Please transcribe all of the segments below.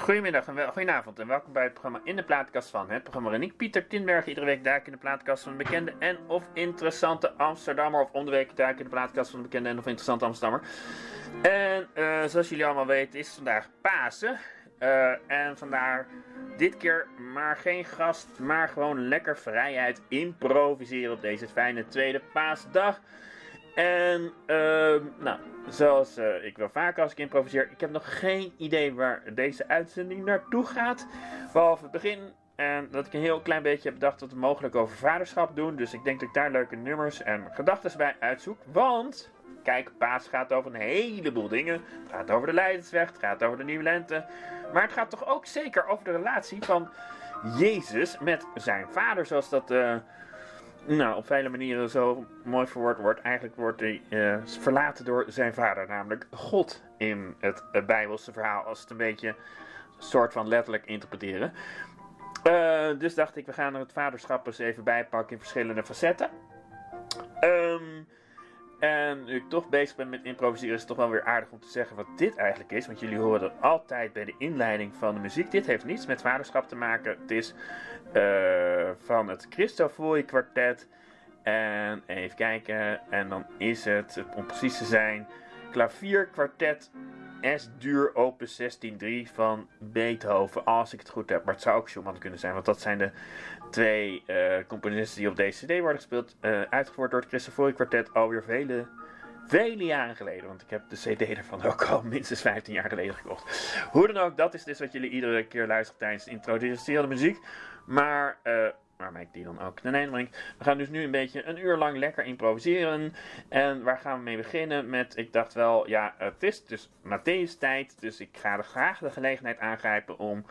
Goedemiddag en wel, goedenavond en welkom bij het programma In de Plaatkast van. Het programma waarin ik, Pieter Tinberg, iedere week duik in de plaatkast van een bekende en of interessante Amsterdammer. Of om de week duik in de plaatkast van een bekende en of interessante Amsterdammer. En eh, zoals jullie allemaal weten is vandaag Pasen. Eh, en vandaar dit keer maar geen gast, maar gewoon lekker vrijheid improviseren op deze fijne tweede paasdag. En, ehm, nou, zoals eh, ik wel vaker als ik improviseer, ik heb nog geen idee waar deze uitzending naartoe gaat. Behalve het begin. En dat ik een heel klein beetje heb bedacht wat we mogelijk over vaderschap doen. Dus ik denk dat ik daar leuke nummers en gedachten bij uitzoek. Want, kijk, Paas gaat over een heleboel dingen. Het gaat over de Leidensweg, het gaat over de Nieuwe Lente. Maar het gaat toch ook zeker over de relatie van Jezus met zijn vader, zoals dat... Uh, nou, op vele manieren zo mooi verwoord wordt. Eigenlijk wordt hij uh, verlaten door zijn vader, namelijk God in het uh, Bijbelse verhaal, als het een beetje soort van letterlijk interpreteren. Uh, dus dacht ik, we gaan er het vaderschap eens even bijpakken in verschillende facetten. Um, en nu ik toch bezig ben met improviseren, is het toch wel weer aardig om te zeggen wat dit eigenlijk is. Want jullie horen het altijd bij de inleiding van de muziek. Dit heeft niets met vaderschap te maken. Het is uh, van het Christofori kwartet. En even kijken. En dan is het, om precies te zijn, klavierkwartet S-duur opus 16.3 van Beethoven. Als ik het goed heb. Maar het zou ook Schumann kunnen zijn. Want dat zijn de twee uh, componisten die op deze CD worden gespeeld. Uh, uitgevoerd door het Christofori kwartet alweer vele, vele jaren geleden. Want ik heb de CD ervan ook al minstens 15 jaar geleden gekocht. Hoe dan ook, dat is dus wat jullie iedere keer luisteren tijdens de muziek. Maar, uh, waarmee ik die dan ook ten einde breng. We gaan dus nu een beetje een uur lang lekker improviseren. En waar gaan we mee beginnen? Met, ik dacht wel, ja, het is dus Matthäus tijd. Dus ik ga er graag de gelegenheid aangrijpen om,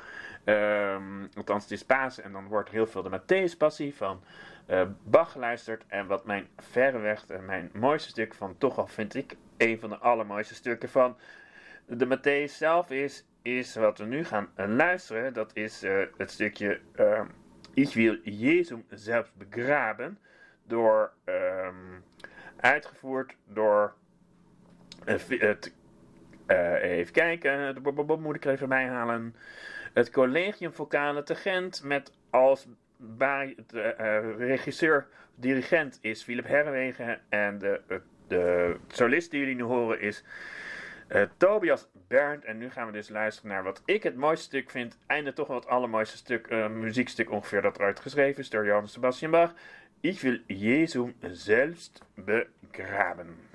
um, althans het is Pasen. En dan wordt heel veel de Matthäus passie van uh, Bach geluisterd. En wat mijn verreweg, uh, mijn mooiste stuk van, toch al vind ik, een van de allermooiste stukken van de Matthäus zelf is, is wat we nu gaan luisteren. Dat is uh, het stukje uh, Ik wil Jezus zelfs begraven. Door, um, uitgevoerd door uh, het, even kijken, de moet ik er even bij halen. Het Collegium Vocale te Gent met als bij, de, regisseur, dirigent is Philip Herwegen en de, de, solist die jullie nu horen is Tobias Bernd. En nu gaan we dus luisteren naar wat ik het mooiste stuk vind. Einde toch wel het allermooiste stuk, uh, muziekstuk ongeveer dat eruit geschreven is door Johann Sebastian Bach. Ik wil Jezus zelfs begraven.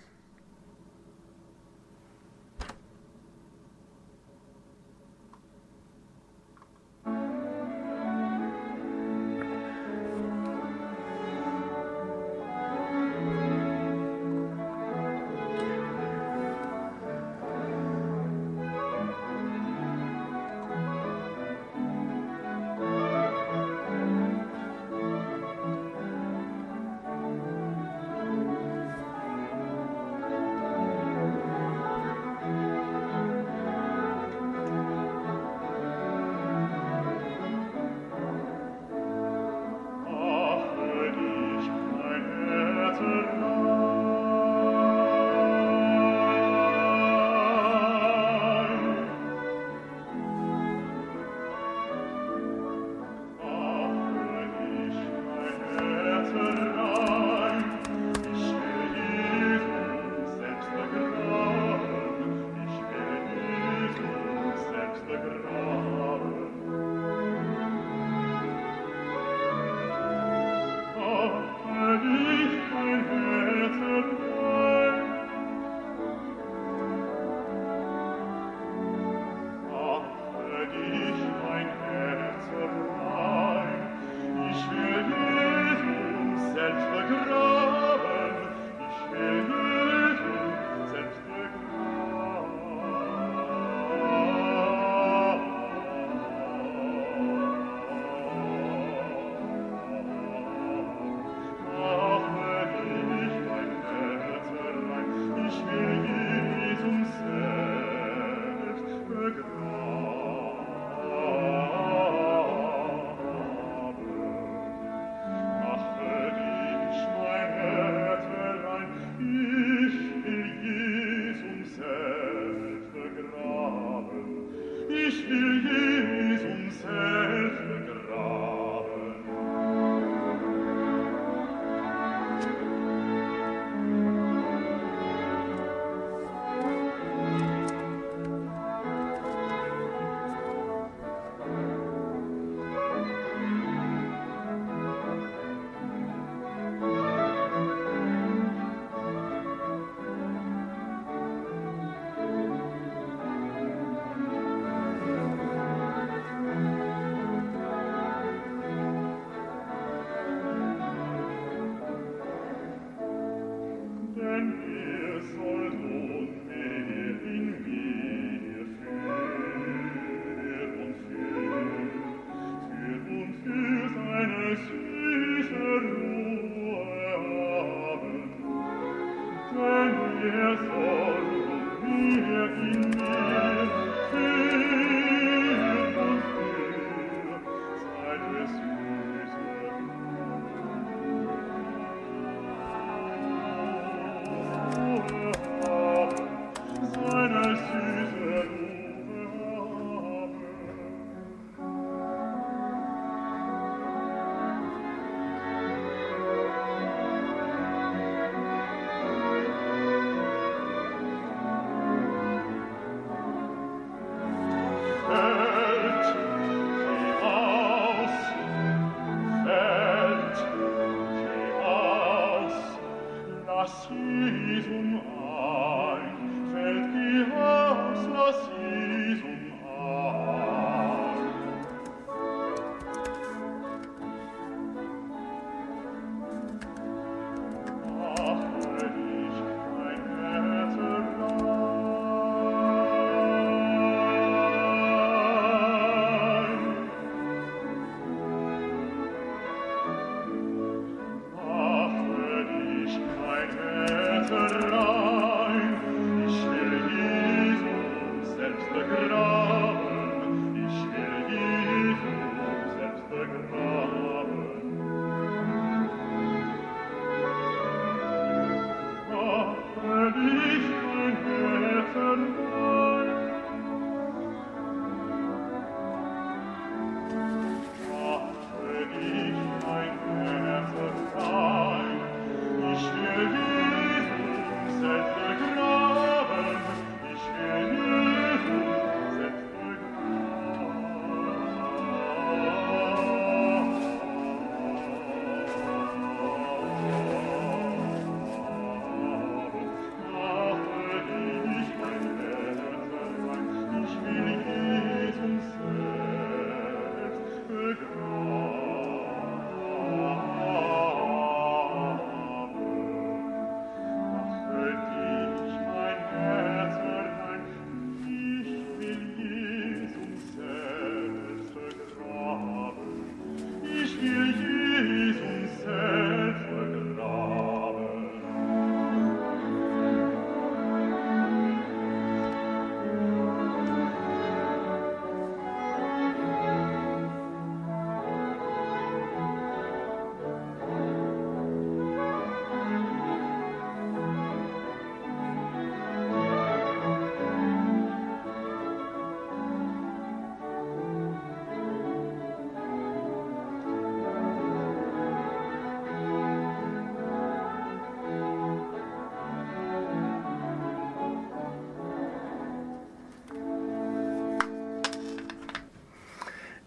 no.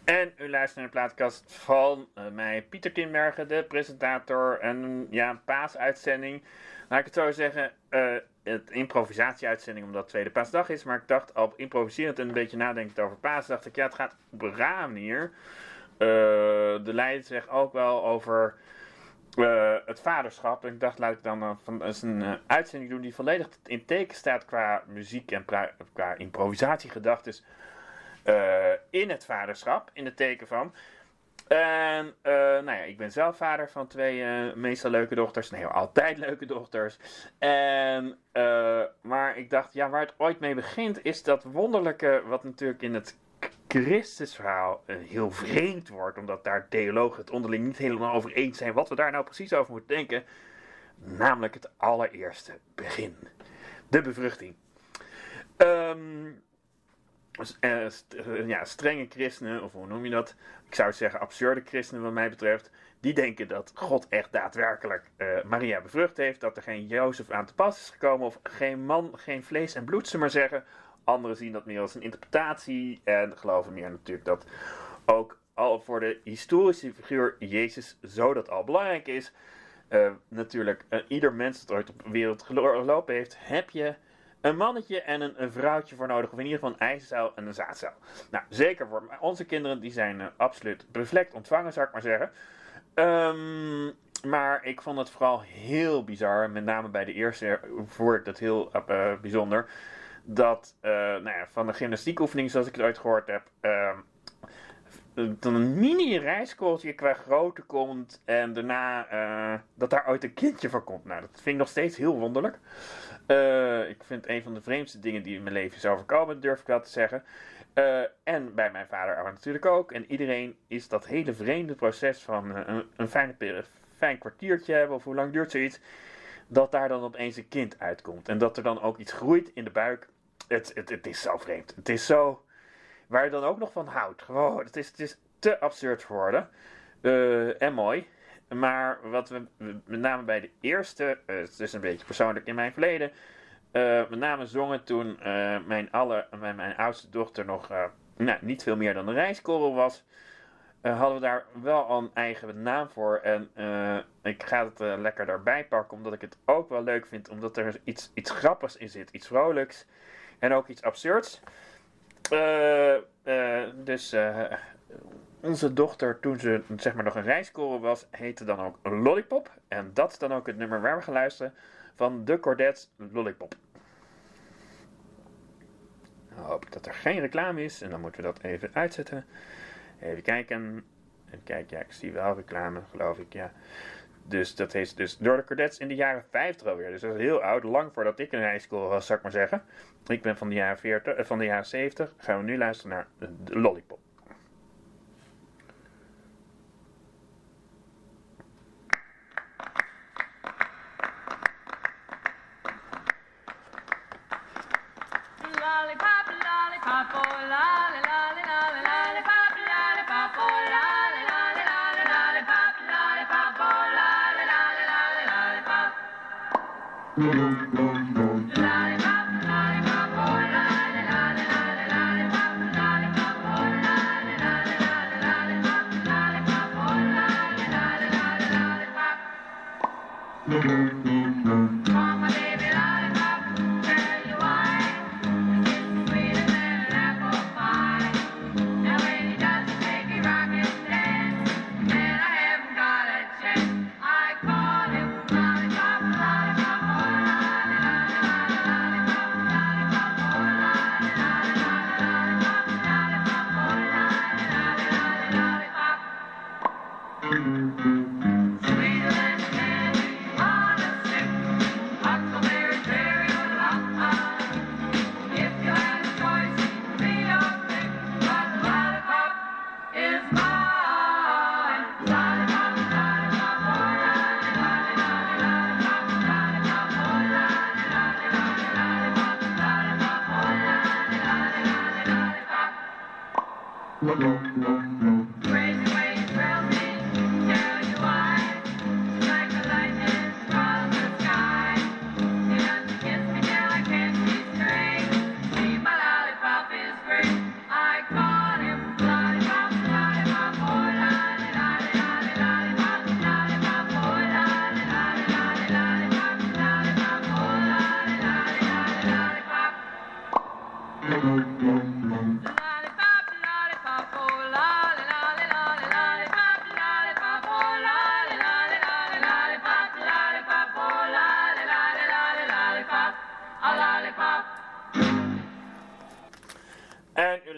En u luistert naar de plaatkast van uh, mij, Pieter Tinbergen, de presentator. En ja, paasuitzending. Laat ik het zo zeggen, uh, het improvisatieuitzending omdat het tweede paasdag is. Maar ik dacht, al improviserend en een beetje nadenkend over paas, dacht ik, ja, het gaat op een rare manier. Uh, de leider zegt ook wel over het vaderschap. En ik dacht, laat ik dan van, een uitzending doen die volledig in teken staat qua muziek en qua improvisatiegedachten. Uh, in het vaderschap, in het teken van. En uh, nou ja, ik ben zelf vader van twee uh, meestal leuke dochters. Nee, altijd leuke dochters. En, maar ik dacht, ja, waar het ooit mee begint, is dat wonderlijke, wat natuurlijk in het Christusverhaal heel vreemd wordt, omdat daar theologen het onderling niet helemaal over eens zijn wat we daar nou precies over moeten denken. Namelijk het allereerste begin. De bevruchting. Um, uh, ja, strenge christenen, of hoe noem je dat? Ik zou zeggen absurde christenen wat mij betreft. Die denken dat God echt daadwerkelijk uh, Maria bevrucht heeft. Dat er geen Jozef aan te pas is gekomen. Of geen man, geen vlees en bloed, ze maar zeggen. Anderen zien dat meer als een interpretatie. En geloven meer natuurlijk dat ook al voor de historische figuur Jezus zo dat al belangrijk is. Natuurlijk, ieder mens dat ooit op de wereld gelopen heeft, heb je een mannetje en een, vrouwtje voor nodig. Of in ieder geval een ijzercel en een zaadcel. Nou, zeker voor onze kinderen, die zijn uh, absoluut reflect ontvangen, zou ik maar zeggen. Um, maar ik vond het vooral heel bizar, met name bij de eerste vond ik dat heel uh, bijzonder. Dat nou ja, van de gymnastiekoefening, zoals ik het ooit gehoord heb, ehm, dan een mini rijskooltje qua grootte komt en daarna uh, dat daar ooit een kindje voor komt. Nou, dat vind ik nog steeds heel wonderlijk. Uh, ik vind het een van de vreemdste dingen die in mijn leven is overkomen, durf ik wel te zeggen. En bij mijn vader natuurlijk ook. En iedereen is dat hele vreemde proces van een, een fijn kwartiertje hebben, of hoe lang duurt zoiets, dat daar dan opeens een kind uitkomt. En dat er dan ook iets groeit in de buik. Het, het, het is zo vreemd. Het is zo Waar je dan ook nog van houdt. Gewoon, het is, het is te absurd geworden. Uh, en mooi. Maar wat we met name bij de eerste, uh, het is een beetje persoonlijk in mijn verleden, uh, met name zongen toen mijn, mijn, oudste dochter nog nou, niet veel meer dan een rijskorrel was. hadden we daar wel een eigen naam voor. En ik ga het lekker daarbij pakken, omdat ik het ook wel leuk vind. Omdat er iets, iets grappigs in zit, iets vrolijks. En ook iets absurds. Uh, uh, dus uh, onze dochter, toen ze zeg maar nog een rijskorrel was, heette dan ook Lollipop. En dat is dan ook het nummer waar we gaan luisteren van de Cordettes Lollipop. Dan hoop ik dat er geen reclame is en dan moeten we dat even uitzetten. Even kijken. Even kijken, ja, ik zie wel reclame, geloof ik, ja. Dus dat is dus door de Cadets in de jaren 50 alweer. Dus dat is heel oud, lang voordat ik in high school was, zou ik maar zeggen. Ik ben van de jaren, 40, eh, van de jaren 70. Gaan we nu luisteren naar de Lollipop. Lollipop, lollipop, oh lolly, Lollipop, lollipop,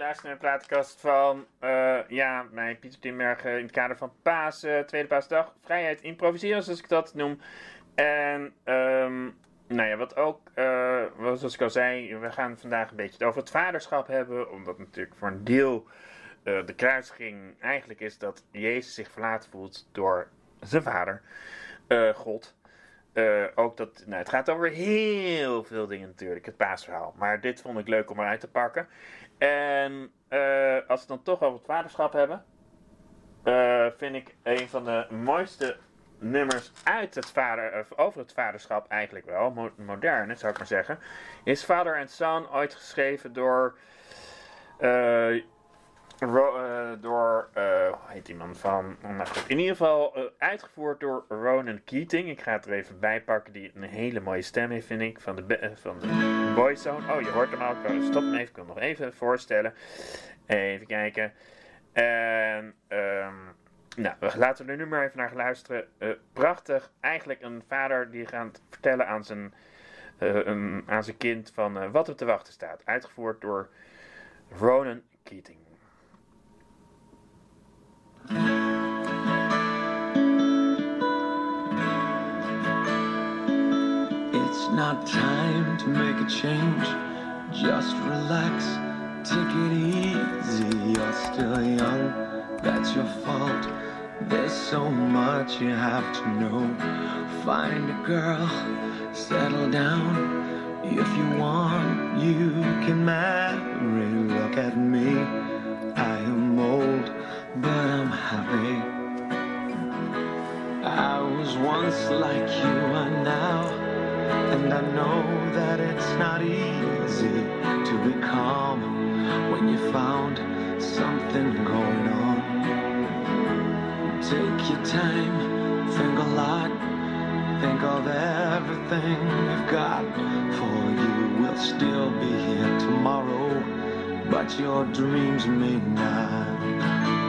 luistert naar de plaatkast van, eh, ja, mijn Pieter Timbergen in het kader van Paas, Tweede Paasdag. Vrijheid improviseren, zoals ik dat noem. En, ehm, nou ja, wat ook, eh, zoals ik al zei, we gaan vandaag een beetje het over het vaderschap hebben. Omdat natuurlijk voor een deel eh, de kruisiging eigenlijk is dat Jezus zich verlaten voelt door zijn vader, God. Ook dat, nou, het gaat over heel veel dingen natuurlijk, het paasverhaal. Maar dit vond ik leuk om eruit te pakken. En eh, als we het dan toch over het vaderschap hebben, eh, vind ik een van de mooiste nummers uit het vader, over het vaderschap eigenlijk wel, mo- moderne zou ik maar zeggen, is Father and Son, ooit geschreven door, eh, door, hoe heet die man van, oh, nou in ieder geval uitgevoerd door Ronan Keating. Ik ga het er even bij pakken, die een hele mooie stem heeft, vind ik, van de, van de Boyzone. Oh, je hoort hem al, Ik- stop hem even, ik wil nog even voorstellen. Even kijken. En, ehm, nou, laten we er nu maar even naar luisteren. Eh, prachtig. Eigenlijk een vader die gaat vertellen aan zijn, eh, aan zijn kind van eh, wat er te wachten staat. Uitgevoerd door Ronan Keating. Not time to make a change. Just relax, take it easy. You're still young, that's your fault. There's so much you have to know. Find a girl, settle down. If you want, you can marry. Look at me, I am old, but I'm happy. I was once like you are now, and I know that it's not easy to be calm when you found something going on. Take your time, think a lot, think of everything you've got. For you will still be here tomorrow, but your dreams may not.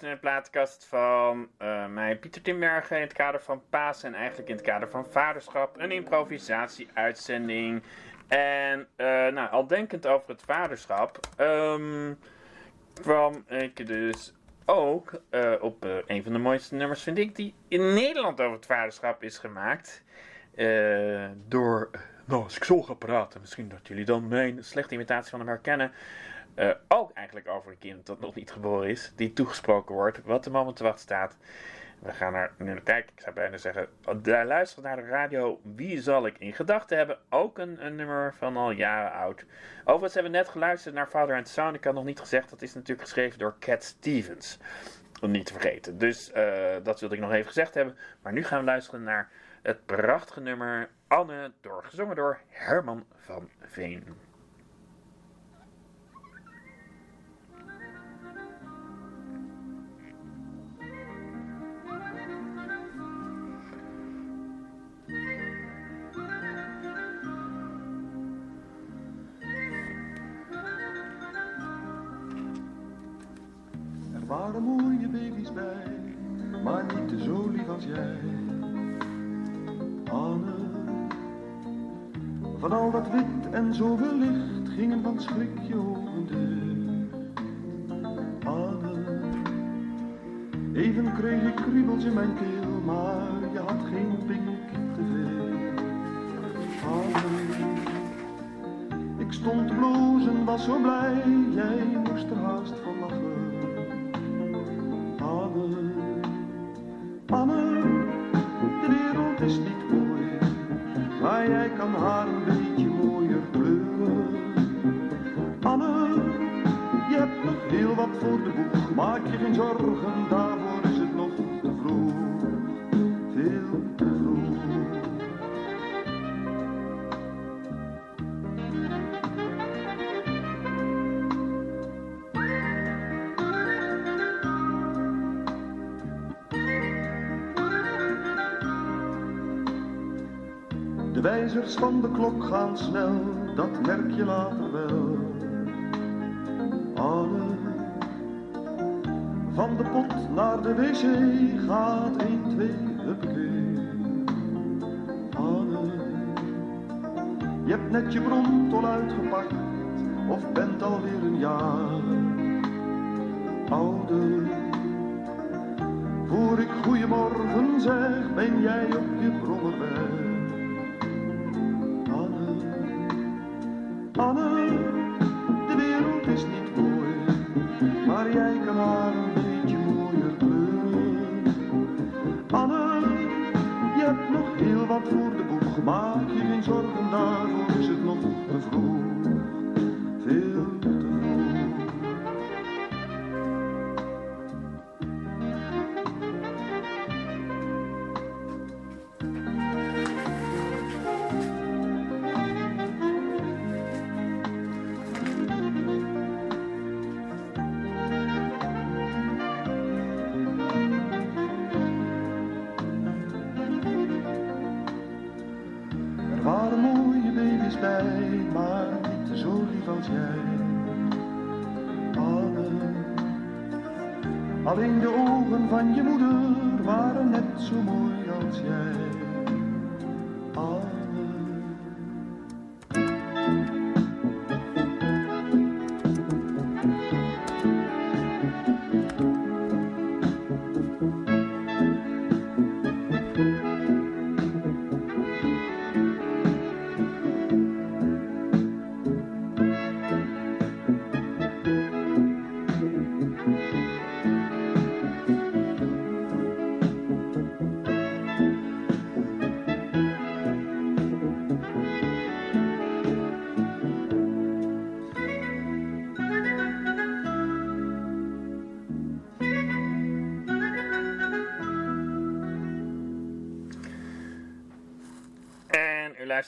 Naar de plaatkast van eh, mij, Pieter Timbergen, in het kader van Paas en eigenlijk in het kader van Vaderschap. Een improvisatie-uitzending. En eh, nou, al denkend over het vaderschap, ehm, kwam ik dus ook eh, op een van de mooiste nummers, vind ik, die in Nederland over het vaderschap is gemaakt. Door, nou, als ik zo ga praten, misschien dat jullie dan mijn slechte imitatie van hem herkennen. Eh, ook eigenlijk over een kind dat nog niet geboren is, die toegesproken wordt, wat de moment te wachten staat. We gaan naar, nu kijken, ik zou bijna zeggen, daar luisteren naar de radio Wie zal ik in gedachten hebben? Ook een, een nummer van al jaren oud. Overigens hebben we net geluisterd naar Father and Son. Ik had nog niet gezegd, dat is natuurlijk geschreven door Cat Stevens. Om niet te vergeten. Dus eh, dat wilde ik nog even gezegd hebben. Maar nu gaan we luisteren naar het prachtige nummer Anne, door, gezongen door Herman van Veen. Dat wit en zoveel licht gingen van schrik je. Anne, even kreeg ik kriebels in mijn keel, maar je had geen pink te veel. Anne, ik stond blozen, was zo blij, jij moest er haast van lachen. Anne, Anne, de wereld is niet mooi, maar jij kan haar De wijzers van de klok gaan snel, dat merk je later wel. Anne, van de pot naar de wc gaat 1, 2, huppakee. Anne, je hebt net je brontol uitgepakt, of bent alweer een jaar ouder. Voor ik goeiemorgen zeg, ben jij op je brommerweg.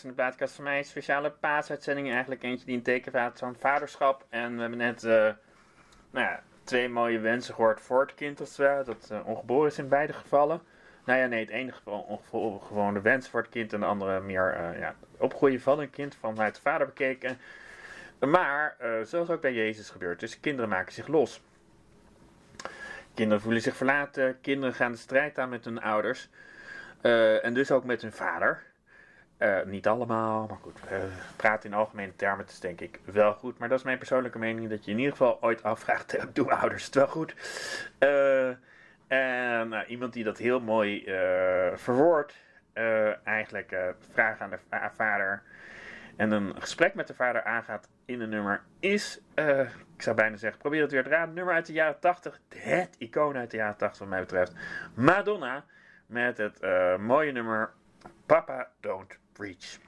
Naar de plaatkast van mij. Een speciale paasuitzending. Eigenlijk eentje die een teken staat van vaderschap. En we hebben net eh, nou ja, twee mooie wensen gehoord voor het kind. Ware, dat ongeboren is in beide gevallen. Nou ja, nee, het ene gewoon de wens voor het kind. En de andere meer eh, ja, opgroeien van een kind vanuit de vader bekeken. Maar, eh, zoals ook bij Jezus gebeurt, dus kinderen maken zich los. Kinderen voelen zich verlaten. Kinderen gaan de strijd aan met hun ouders. En dus ook met hun vader. Eh, niet allemaal, maar goed. eh praten in algemene termen, is denk ik wel goed. Maar dat is mijn persoonlijke mening, dat je in ieder geval ooit afvraagt, doen ouders het wel goed? Eh, en nou, iemand die dat heel mooi verwoordt, eigenlijk vragen aan de va- vader en een gesprek met de vader aangaat in een nummer, is, ik zou bijna zeggen, probeer het weer te raden, nummer uit de jaren 80, het icoon uit de jaren 80 wat mij betreft, Madonna, met het mooie nummer Papa Don't breach.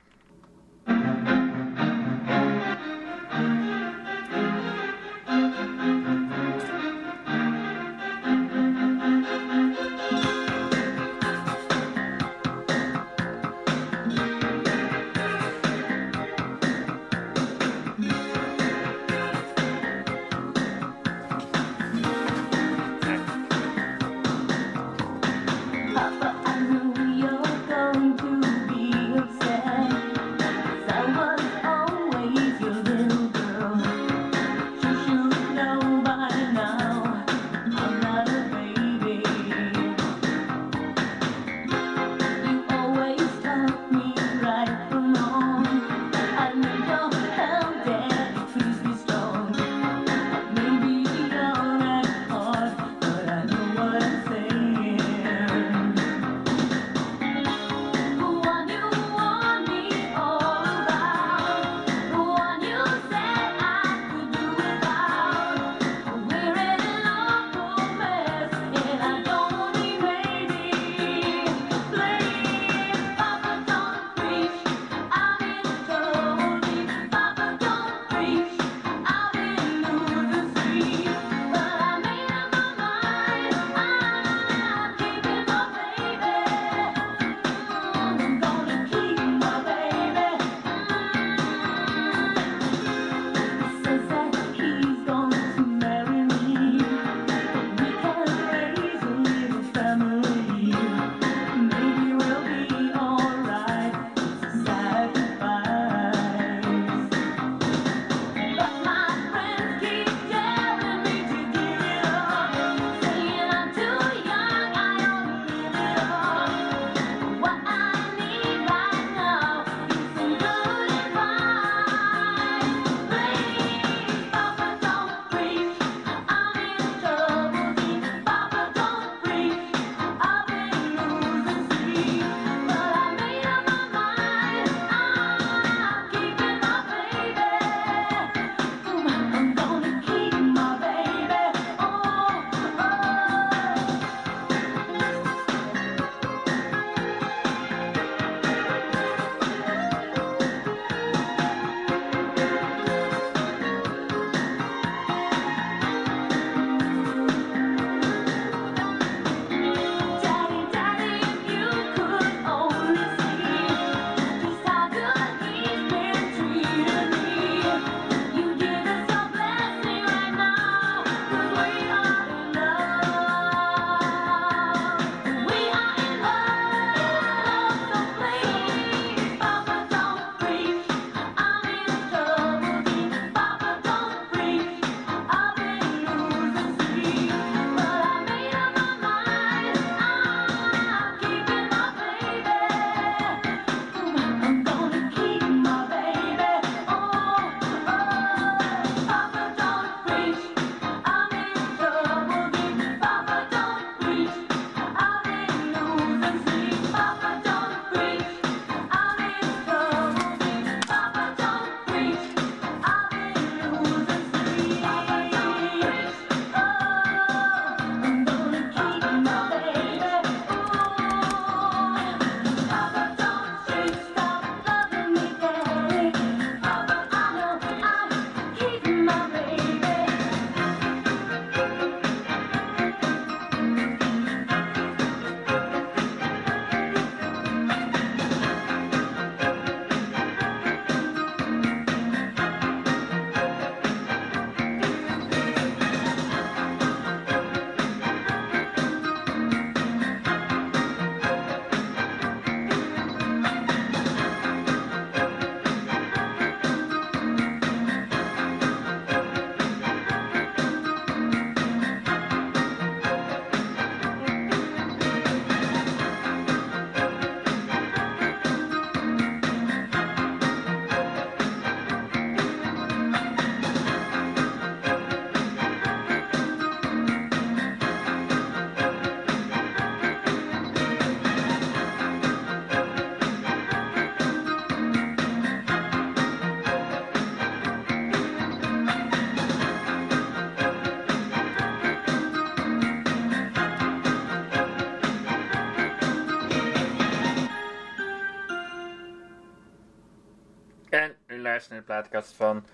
En u luistert naar de plaatkast van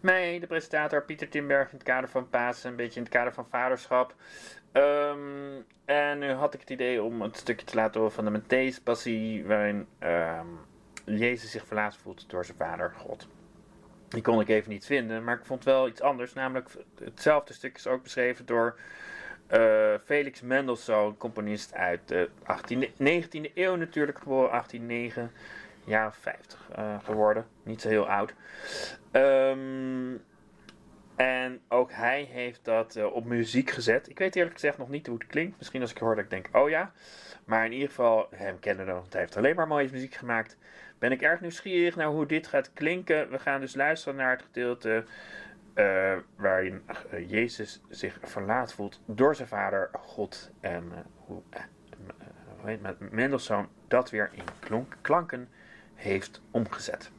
mij, de presentator Pieter Timberg, in het kader van Pasen, een beetje in het kader van vaderschap. Ehm, en nu had ik het idee om een stukje te laten horen van de Matthäus-passie, waarin ehm, Jezus zich verlaten voelt door zijn vader, God. Die kon ik even niet vinden, maar ik vond wel iets anders. Namelijk, hetzelfde stuk is ook beschreven door eh, Felix Mendelssohn, componist uit de 18e, 19e eeuw natuurlijk, geboren 1809, jaar of 50 eh, geworden. Niet zo heel oud. Ehm, en ook hij heeft dat eh, op muziek gezet. Ik weet eerlijk gezegd nog niet hoe het klinkt. Misschien als ik hoor dat ik denk, oh ja. Maar in ieder geval, hem kennen we, want hij heeft alleen maar mooie muziek gemaakt. Ben ik erg nieuwsgierig naar hoe dit gaat klinken. We gaan dus luisteren naar het gedeelte eh, waarin Jezus zich verlaat voelt door zijn vader God. En hoe, hoe heet Mendelssohn dat weer in klonk- klanken heeft omgezet.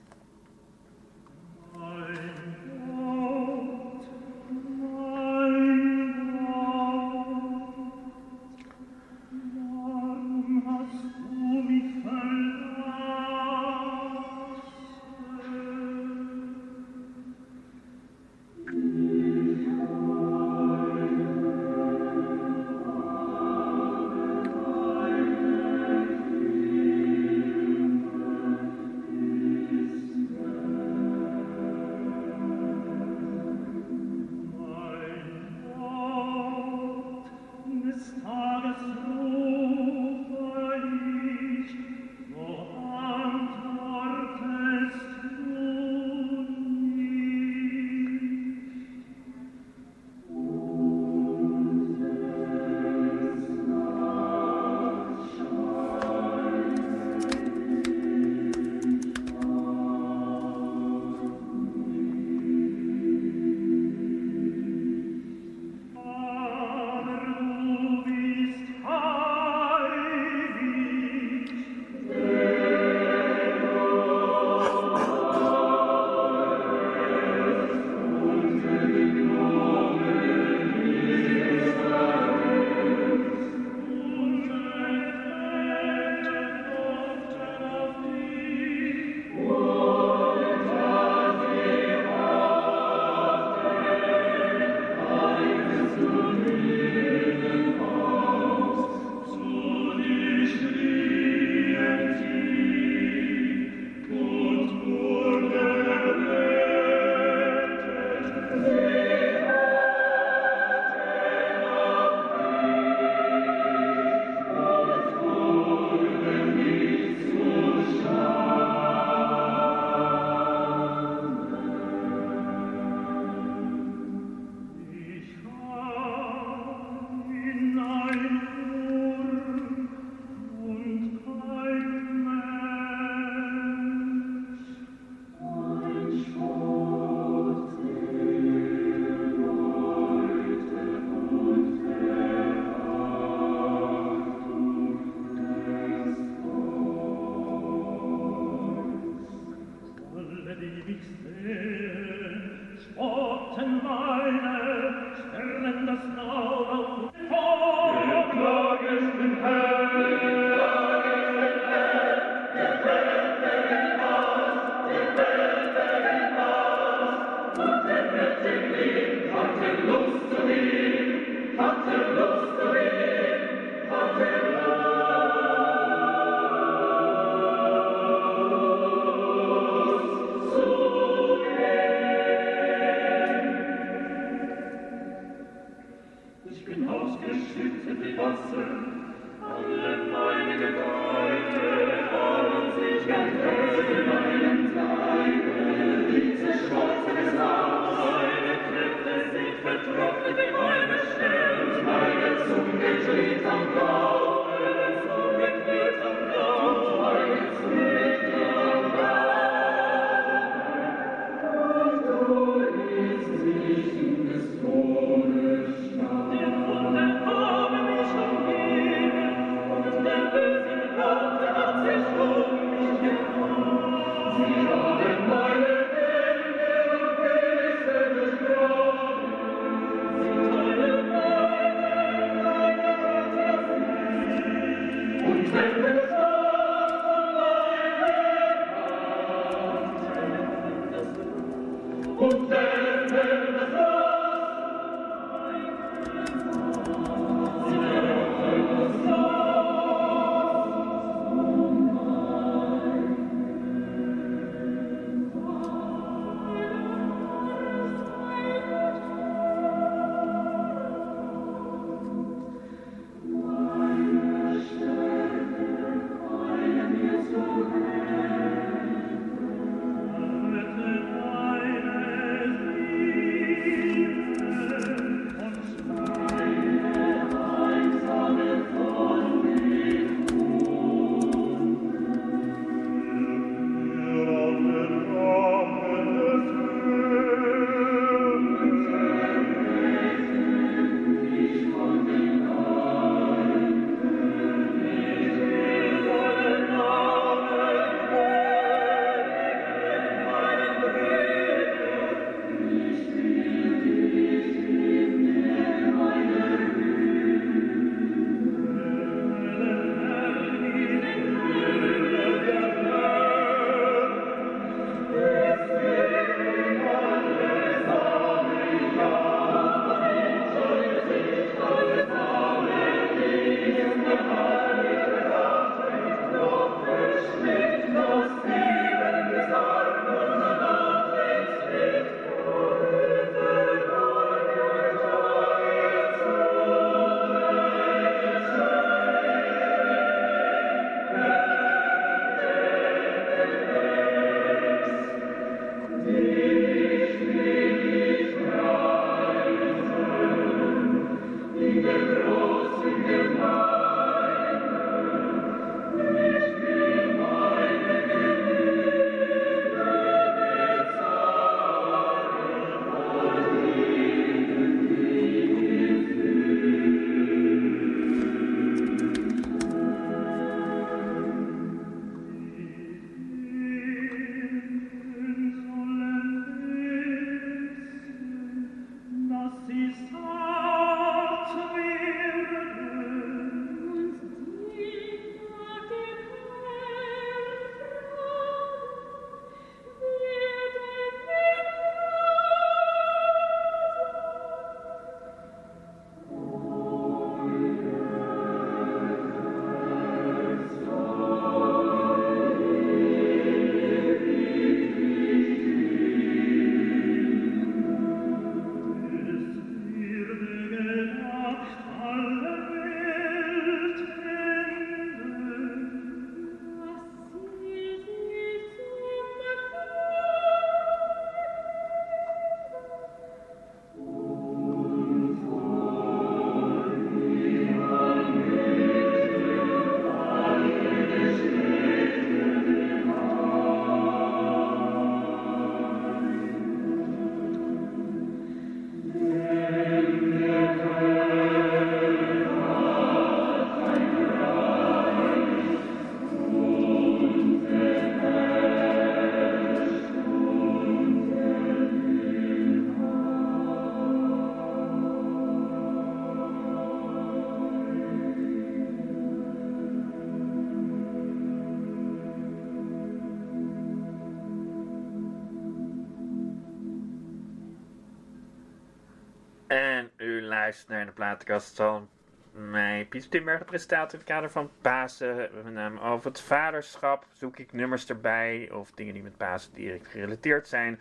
Naar de platenkast van mij, Pieter Timberg, presentator in het kader van Pasen. Met name over het vaderschap zoek ik nummers erbij of dingen die met Pasen direct gerelateerd zijn.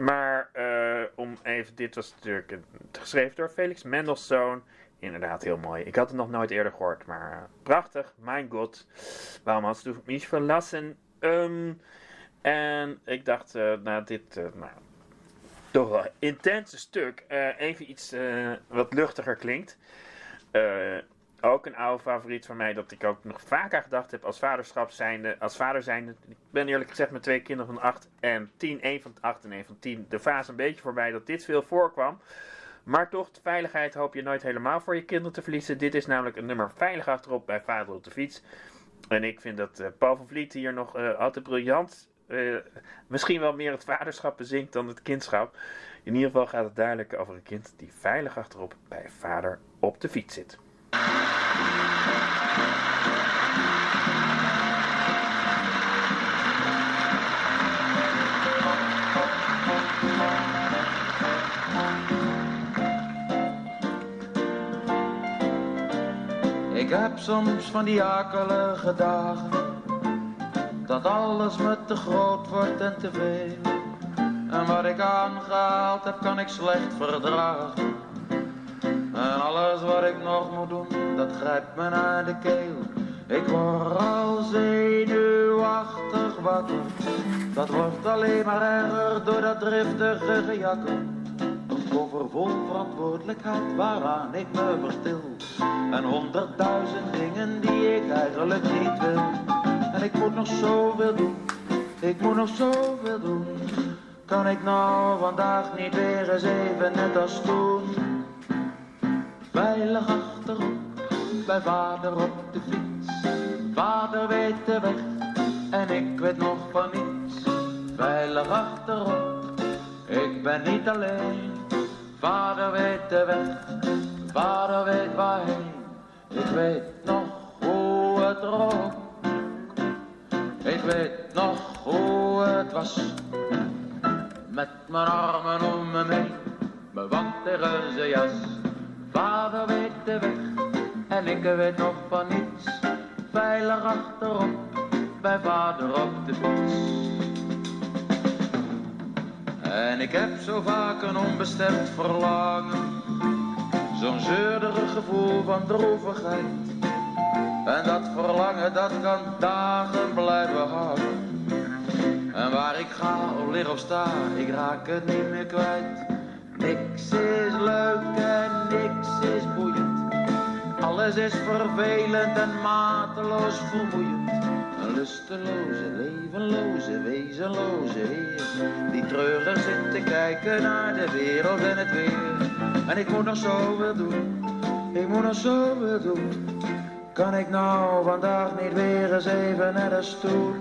Maar eh, om even, dit was natuurlijk geschreven door Felix Mendelssohn. Inderdaad, heel mooi. Ik had het nog nooit eerder gehoord, maar eh, prachtig. Mijn god. Waarom had du mich verlassen? Ehm, en ik dacht, eh na dit nou, toch wel intense stuk, eh, even iets eh, wat luchtiger klinkt. Eh, ook een oude favoriet van mij, dat ik ook nog vaker gedacht heb als vaderschap zijnde, als vader zijnde. Ik ben eerlijk gezegd met twee kinderen van 8 en 10, één van 8 en één van 10, de fase een beetje voorbij dat dit veel voorkwam. Maar toch, de veiligheid hoop je nooit helemaal voor je kinderen te verliezen. Dit is namelijk een nummer veilig achterop bij Vader op de fiets. En ik vind dat Paul van Vliet hier nog altijd briljant, uh, misschien wel meer het vaderschap bezinkt dan het kindschap. In ieder geval gaat het duidelijk over een kind die veilig achterop bij vader op de fiets zit. Ik heb soms van die akelige dagen dat alles me te groot wordt en te veel. En wat ik aangehaald heb kan ik slecht verdragen. En alles wat ik nog moet doen dat grijpt me naar de keel. Ik word al zenuwachtig wakker Dat wordt alleen maar erger door dat driftige gejakker een vol verantwoordelijkheid waaraan ik me verstil. En honderdduizend dingen die ik eigenlijk niet wil. Ik moet nog zoveel doen, ik moet nog zoveel doen. Kan ik nou vandaag niet weer eens even net als toen? Veilig achterop, bij vader op de fiets. Vader weet de weg en ik weet nog van niets. Veilig achterop, ik ben niet alleen. Vader weet de weg, vader weet waarheen. Ik weet nog hoe het rook. Ik weet nog hoe het was. Met mijn armen om me heen, mijn wand tegen zijn jas. Vader weet de weg en ik weet nog van niets. Veilig achterop, bij vader op de fiets. En ik heb zo vaak een onbestemd verlangen. Zo'n zeurderig gevoel van droevigheid. En dat verlangen dat kan dagen blijven hangen. En waar ik ga of lig of sta, ik raak het niet meer kwijt. Niks is leuk en niks is boeiend. Alles is vervelend en mateloos vermoeiend. Een lusteloze, levenloze, wezenloze heer. Die treurig zit te kijken naar de wereld en het weer. En ik moet nog zoveel doen, ik moet nog zoveel doen. Kan ik nou vandaag niet weer eens even net als toen?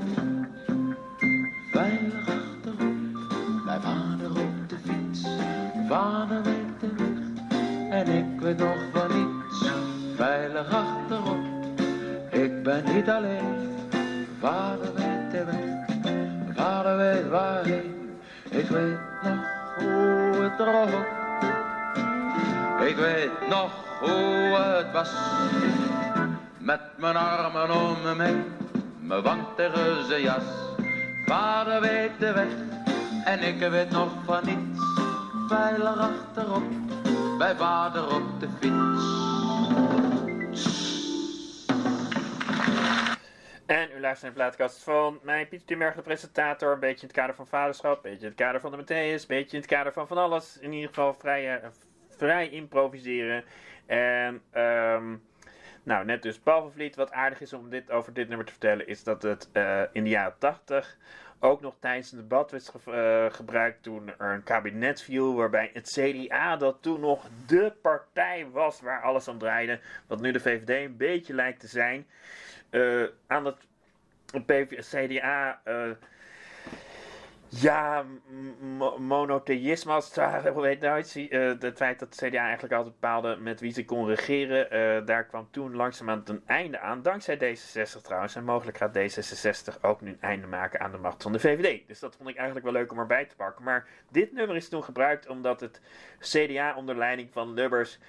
Veilig achterop, bij vader op de fiets. Vader weet de weg en ik weet nog van niets. Veilig achterop, ik ben niet alleen. Vader weet de weg, vader weet waarheen. Ik weet nog hoe het rook. Ik weet nog hoe het was. Met mijn armen om me heen, mijn wand tegen zijn jas. Vader weet de weg en ik weet nog van niets. Veilig achterop, bij vader op de fiets. En u luistert naar de plaatkast van mij, Pieter Timberg, de presentator. Een beetje in het kader van vaderschap, een beetje in het kader van de Matthäus, een beetje in het kader van van alles. In ieder geval vrij, vrij improviseren. En ehm, nou, net dus Paul van Vliet. Wat aardig is om dit, over dit nummer te vertellen, is dat het eh, in de jaren 80 ook nog tijdens een debat werd eh, gebruikt toen er een kabinet viel, waarbij het CDA, dat toen nog de partij was waar alles om draaide, wat nu de VVD een beetje lijkt te zijn, eh, aan het CDA ja, monotheïsme als het ware, hoe heet nou? Eh, het feit dat CDA eigenlijk altijd bepaalde met wie ze kon regeren, eh, daar kwam toen langzaamaan een einde aan. Dankzij D66 trouwens. En mogelijk gaat D66 ook nu een einde maken aan de macht van de VVD. Dus dat vond ik eigenlijk wel leuk om erbij te pakken. Maar dit nummer is toen gebruikt omdat het CDA onder leiding van Lubbers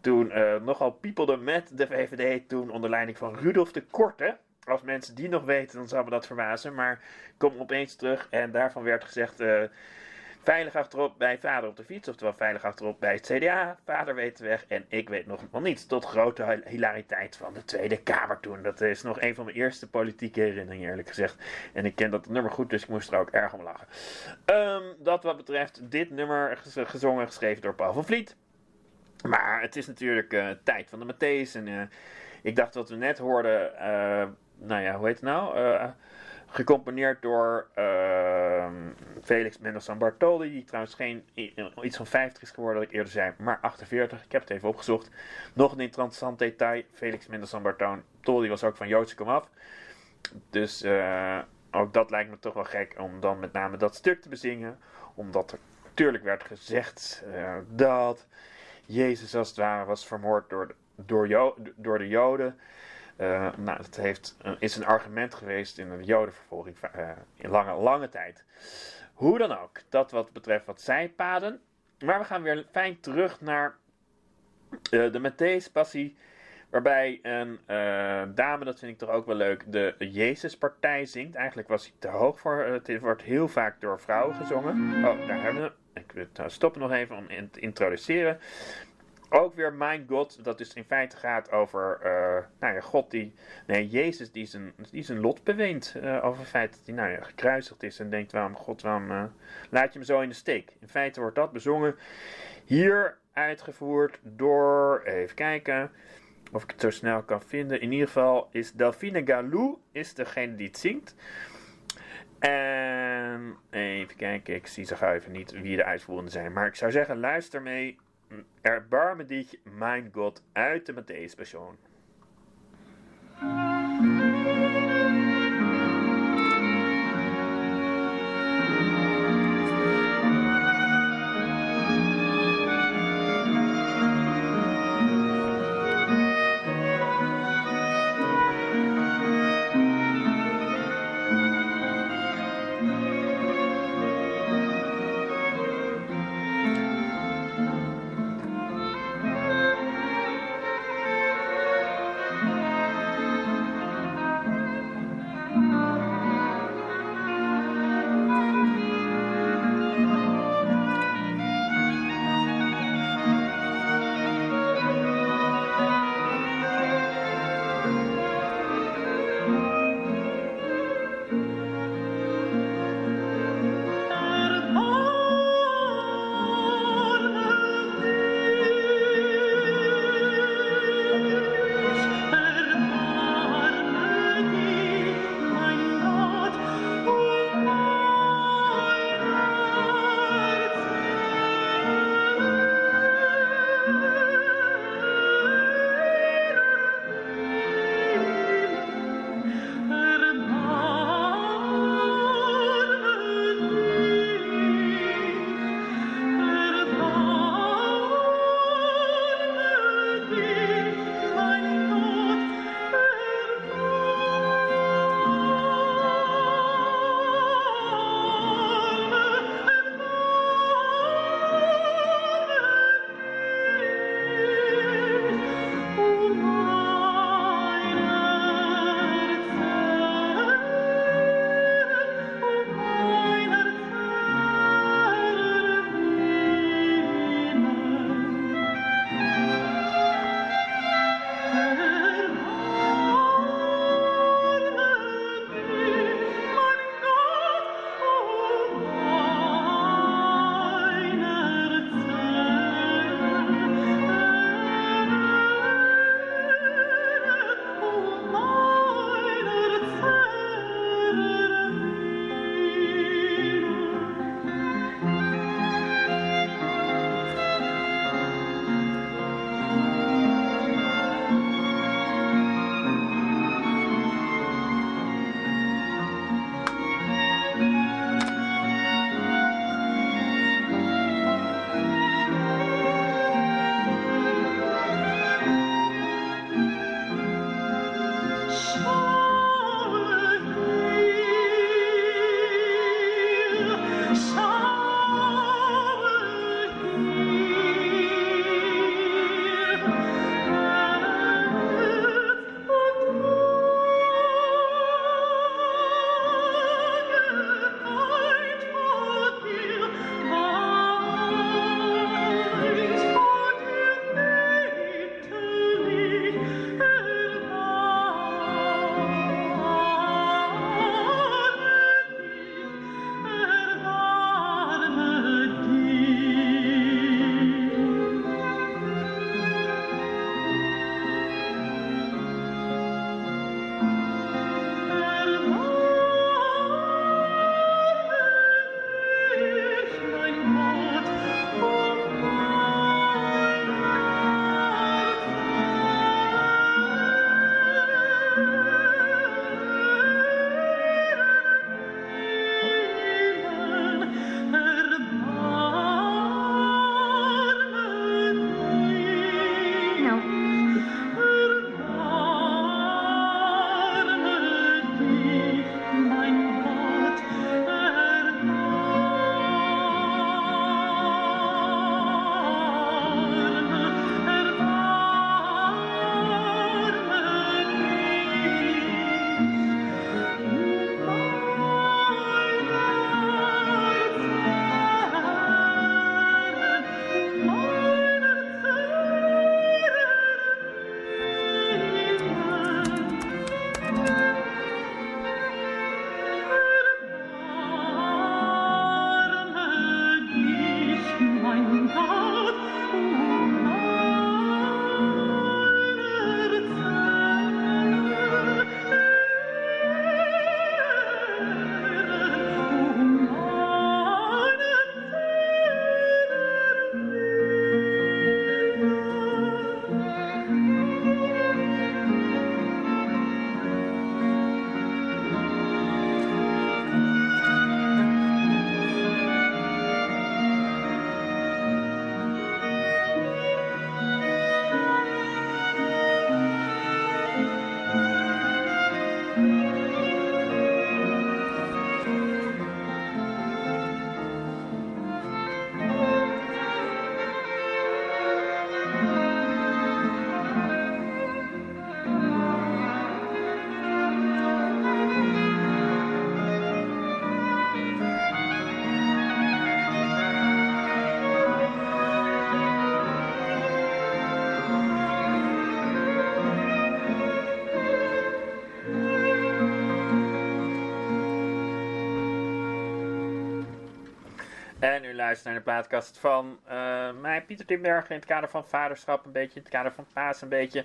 toen eh, nogal piepelde met de VVD. Toen onder leiding van Rudolf de Korte. Als mensen die nog weten, dan zou me dat verbazen. Maar kom opeens terug en daarvan werd gezegd... eh, veilig achterop bij vader op de fiets. Oftewel veilig achterop bij het CDA. Vader weet de weg en ik weet nog wel niets. Tot grote hi- hilariteit van de Tweede Kamer toen. Dat is nog een van mijn eerste politieke herinneringen eerlijk gezegd. En ik ken dat nummer goed, dus ik moest er ook erg om lachen. Ehm, dat wat betreft dit nummer gez- gezongen, geschreven door Paul van Vliet. Maar het is natuurlijk eh, tijd van de Matthäus. En eh, ik dacht wat we net hoorden. Nou ja, hoe heet het nou? Eh, gecomponeerd door ehm, Felix Mendelssohn Bartholdy. Die trouwens geen, iets van 50 is geworden, wat ik eerder zei. Maar 48. Ik heb het even opgezocht. Nog een interessant detail. Felix Mendelssohn Bartholdy was ook van Joodse komaf. Dus eh, ook dat lijkt me toch wel gek om dan met name dat stuk te bezingen. Omdat er natuurlijk werd gezegd eh, dat Jezus als het ware was vermoord door door de Joden. Eh, nou, dat heeft, eh, is een argument geweest in de Jodenvervolging eh, in lange, lange tijd. Hoe dan ook, dat wat betreft wat zijpaden. Maar we gaan weer fijn terug naar de Matthäus-passie, Waarbij een dame, dat vind ik toch ook wel leuk, de Jezuspartij zingt. Eigenlijk was hij te hoog voor. Het wordt heel vaak door vrouwen gezongen. Oh, daar hebben we. Ik wil stoppen nog even om in te introduceren. Ook weer Mijn God, dat dus in feite gaat over eh, nou ja, God die, nee, Jezus die zijn, die zijn lot beweent. eh, over het feit dat hij nou ja, gekruisigd is en denkt, waarom God, waarom eh, laat je me zo in de steek? In feite wordt dat bezongen hier uitgevoerd door, even kijken of ik het zo snel kan vinden. In ieder geval is Delphine Galou is degene die het zingt. En even kijken, ik zie zo gauw even niet wie de uitvoerenden zijn. Maar ik zou zeggen, luister mee. Erbarme dich, mijn God, uit de Matthäus En u luistert naar de plaatkast van eh, mij, Pieter Timbergen, in het kader van vaderschap een beetje, in het kader van paas een beetje.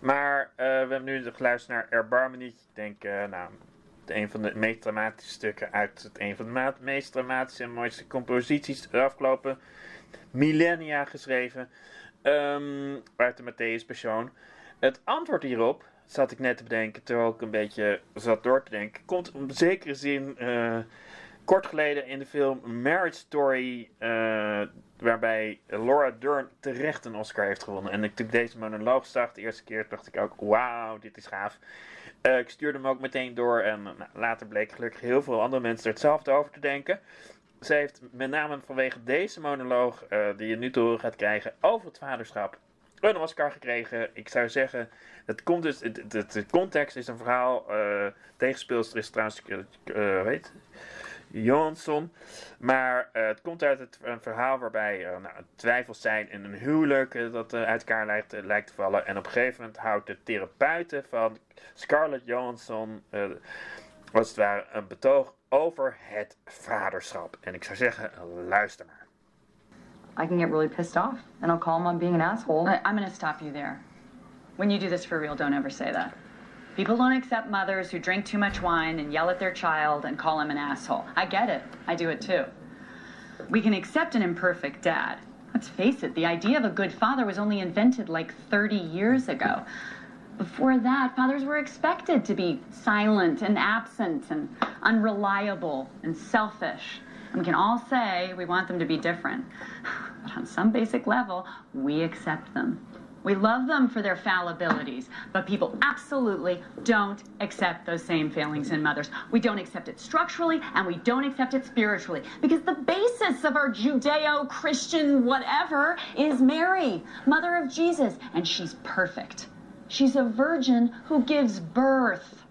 Maar eh, we hebben nu geluisterd naar Erbarmen niet. Ik denk, eh, nou, een van de meest dramatische stukken uit het een van de meest dramatische en mooiste composities de afgelopen millennia geschreven. ehm, uit de Matthäus Passion. Het antwoord hierop, zat ik net te bedenken, terwijl ik een beetje zat door te denken, komt op zekere zin kort geleden in de film Marriage Story, eh, waarbij Laura Dern terecht een Oscar heeft gewonnen. En ik- deze monoloog zag, de eerste keer, dacht ik ook, wauw, dit is gaaf. Eh, ik stuurde hem ook meteen door en nou, later bleek gelukkig heel veel andere mensen er hetzelfde over te denken. Ze heeft met name vanwege deze monoloog, eh, die je nu te horen gaat krijgen, over het vaderschap, een Oscar gekregen. Ik zou zeggen, het komt dus, context is een verhaal. tegenspeelster is trouwens, weet Johansson. Maar eh, het komt uit het, een verhaal waarbij er nou, twijfels zijn in een huwelijk eh, dat uit elkaar lijkt, lijkt te vallen. En op een gegeven moment houdt de therapeute van Scarlett Johansson, eh, als het ware, een betoog over het vaderschap. En ik zou zeggen, luister maar. I can get really pissed off and I'll call him on being an asshole. I, I'm going to stop you there. When you do this for real, don't ever say that. People don't accept mothers who drink too much wine and yell at their child and call him an asshole. I get it. I do it too. We can accept an imperfect dad. Let's face it, the idea of a good father was only invented like 30 years ago. Before that, fathers were expected to be silent and absent and unreliable and selfish. And we can all say we want them to be different. But on some basic level, we accept them. We love them for their fallibilities, but people absolutely don't accept those same failings in mothers. We don't accept it structurally and we don't accept it spiritually because the basis of our Judeo Christian whatever is Mary, mother of Jesus, and she's perfect. She's a virgin who gives birth,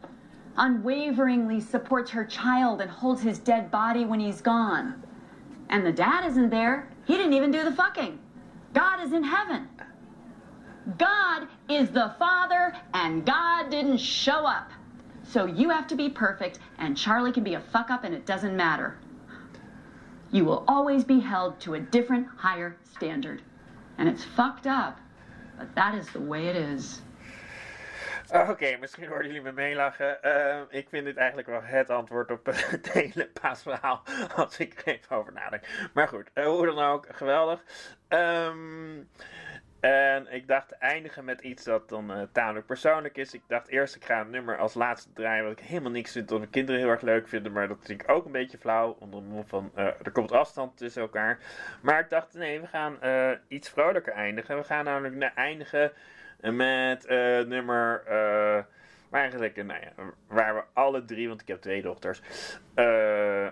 unwaveringly supports her child, and holds his dead body when he's gone. And the dad isn't there. He didn't even do the fucking. God is in heaven. God is the Father, and God didn't show up. So you have to be perfect, and Charlie can be a fuck up, and it doesn't matter. You will always be held to a different, higher standard. And it's fucked up, but that is the way it is. Oké, misschien hoorden jullie me meelachen. Ehm, ik vind dit eigenlijk wel het antwoord op het hele paasverhaal. Als ik er even over nadenk. Maar goed, eh, hoe dan ook, geweldig. Ehm, en ik dacht eindigen met iets dat dan eh, tamelijk persoonlijk is. Ik dacht eerst, ik ga het nummer als laatste draaien. Wat ik helemaal niks vind, dat mijn kinderen heel erg leuk vinden. Maar dat vind ik ook een beetje flauw. Onder de mond van, eh, er komt afstand tussen elkaar. Maar ik dacht, nee, we gaan eh, iets vrolijker eindigen. We gaan namelijk na- eindigen met nummer. eigenlijk, nou ja, waar we alle drie, want ik heb twee dochters,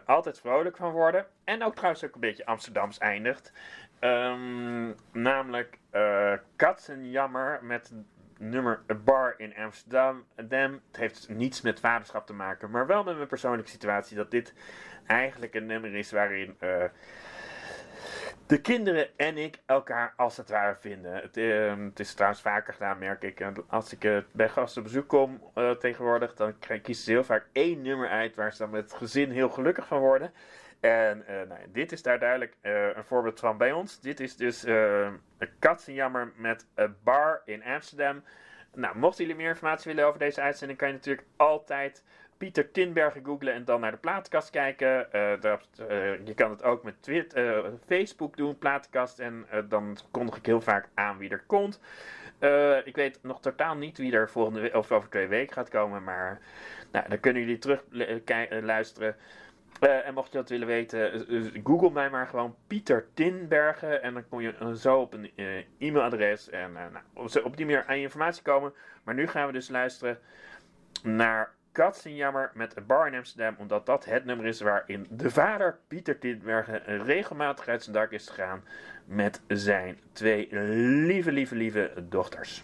altijd vrolijk van worden. En ook trouwens ook een beetje Amsterdams eindigt. Ehm, namelijk eh Katzenjammer met nummer Bar in Amsterdam. Het heeft niets met vaderschap te maken, maar wel met mijn persoonlijke situatie. Dat dit eigenlijk een nummer is waarin eh, de kinderen en ik elkaar als het ware vinden. Het, ehm, het is trouwens vaker gedaan, merk ik. Als ik eh, bij gasten op bezoek kom tegenwoordig, dan kiezen ze heel vaak één nummer uit waar ze dan met het gezin heel gelukkig van worden. En eh, nou, dit is daar duidelijk eh, een voorbeeld van bij ons. Dit is dus eh, een katzenjammer met een bar in Amsterdam. Nou, mochten jullie meer informatie willen over deze uitzending, kan je natuurlijk altijd Pieter Tinbergen googlen en dan naar de platenkast kijken. Je kan het ook met Twitter, Facebook doen, platenkast. En dan kondig ik heel vaak aan wie er komt. Ik weet nog totaal niet wie er volgende of over twee weken gaat komen. Maar nou, dan kunnen jullie terug luisteren. Eh, en mocht je dat willen weten, eh, eh, google mij maar gewoon Pieter Tinbergen. En dan kom je zo op een e-mailadres. En nou, op die manier aan je informatie komen. Maar nu gaan we dus luisteren naar Katzenjammer met een bar in Amsterdam. Omdat dat het nummer is waarin de vader Pieter Tinbergen regelmatig uit zijn dak is gegaan. Met zijn twee lieve, lieve, lieve dochters.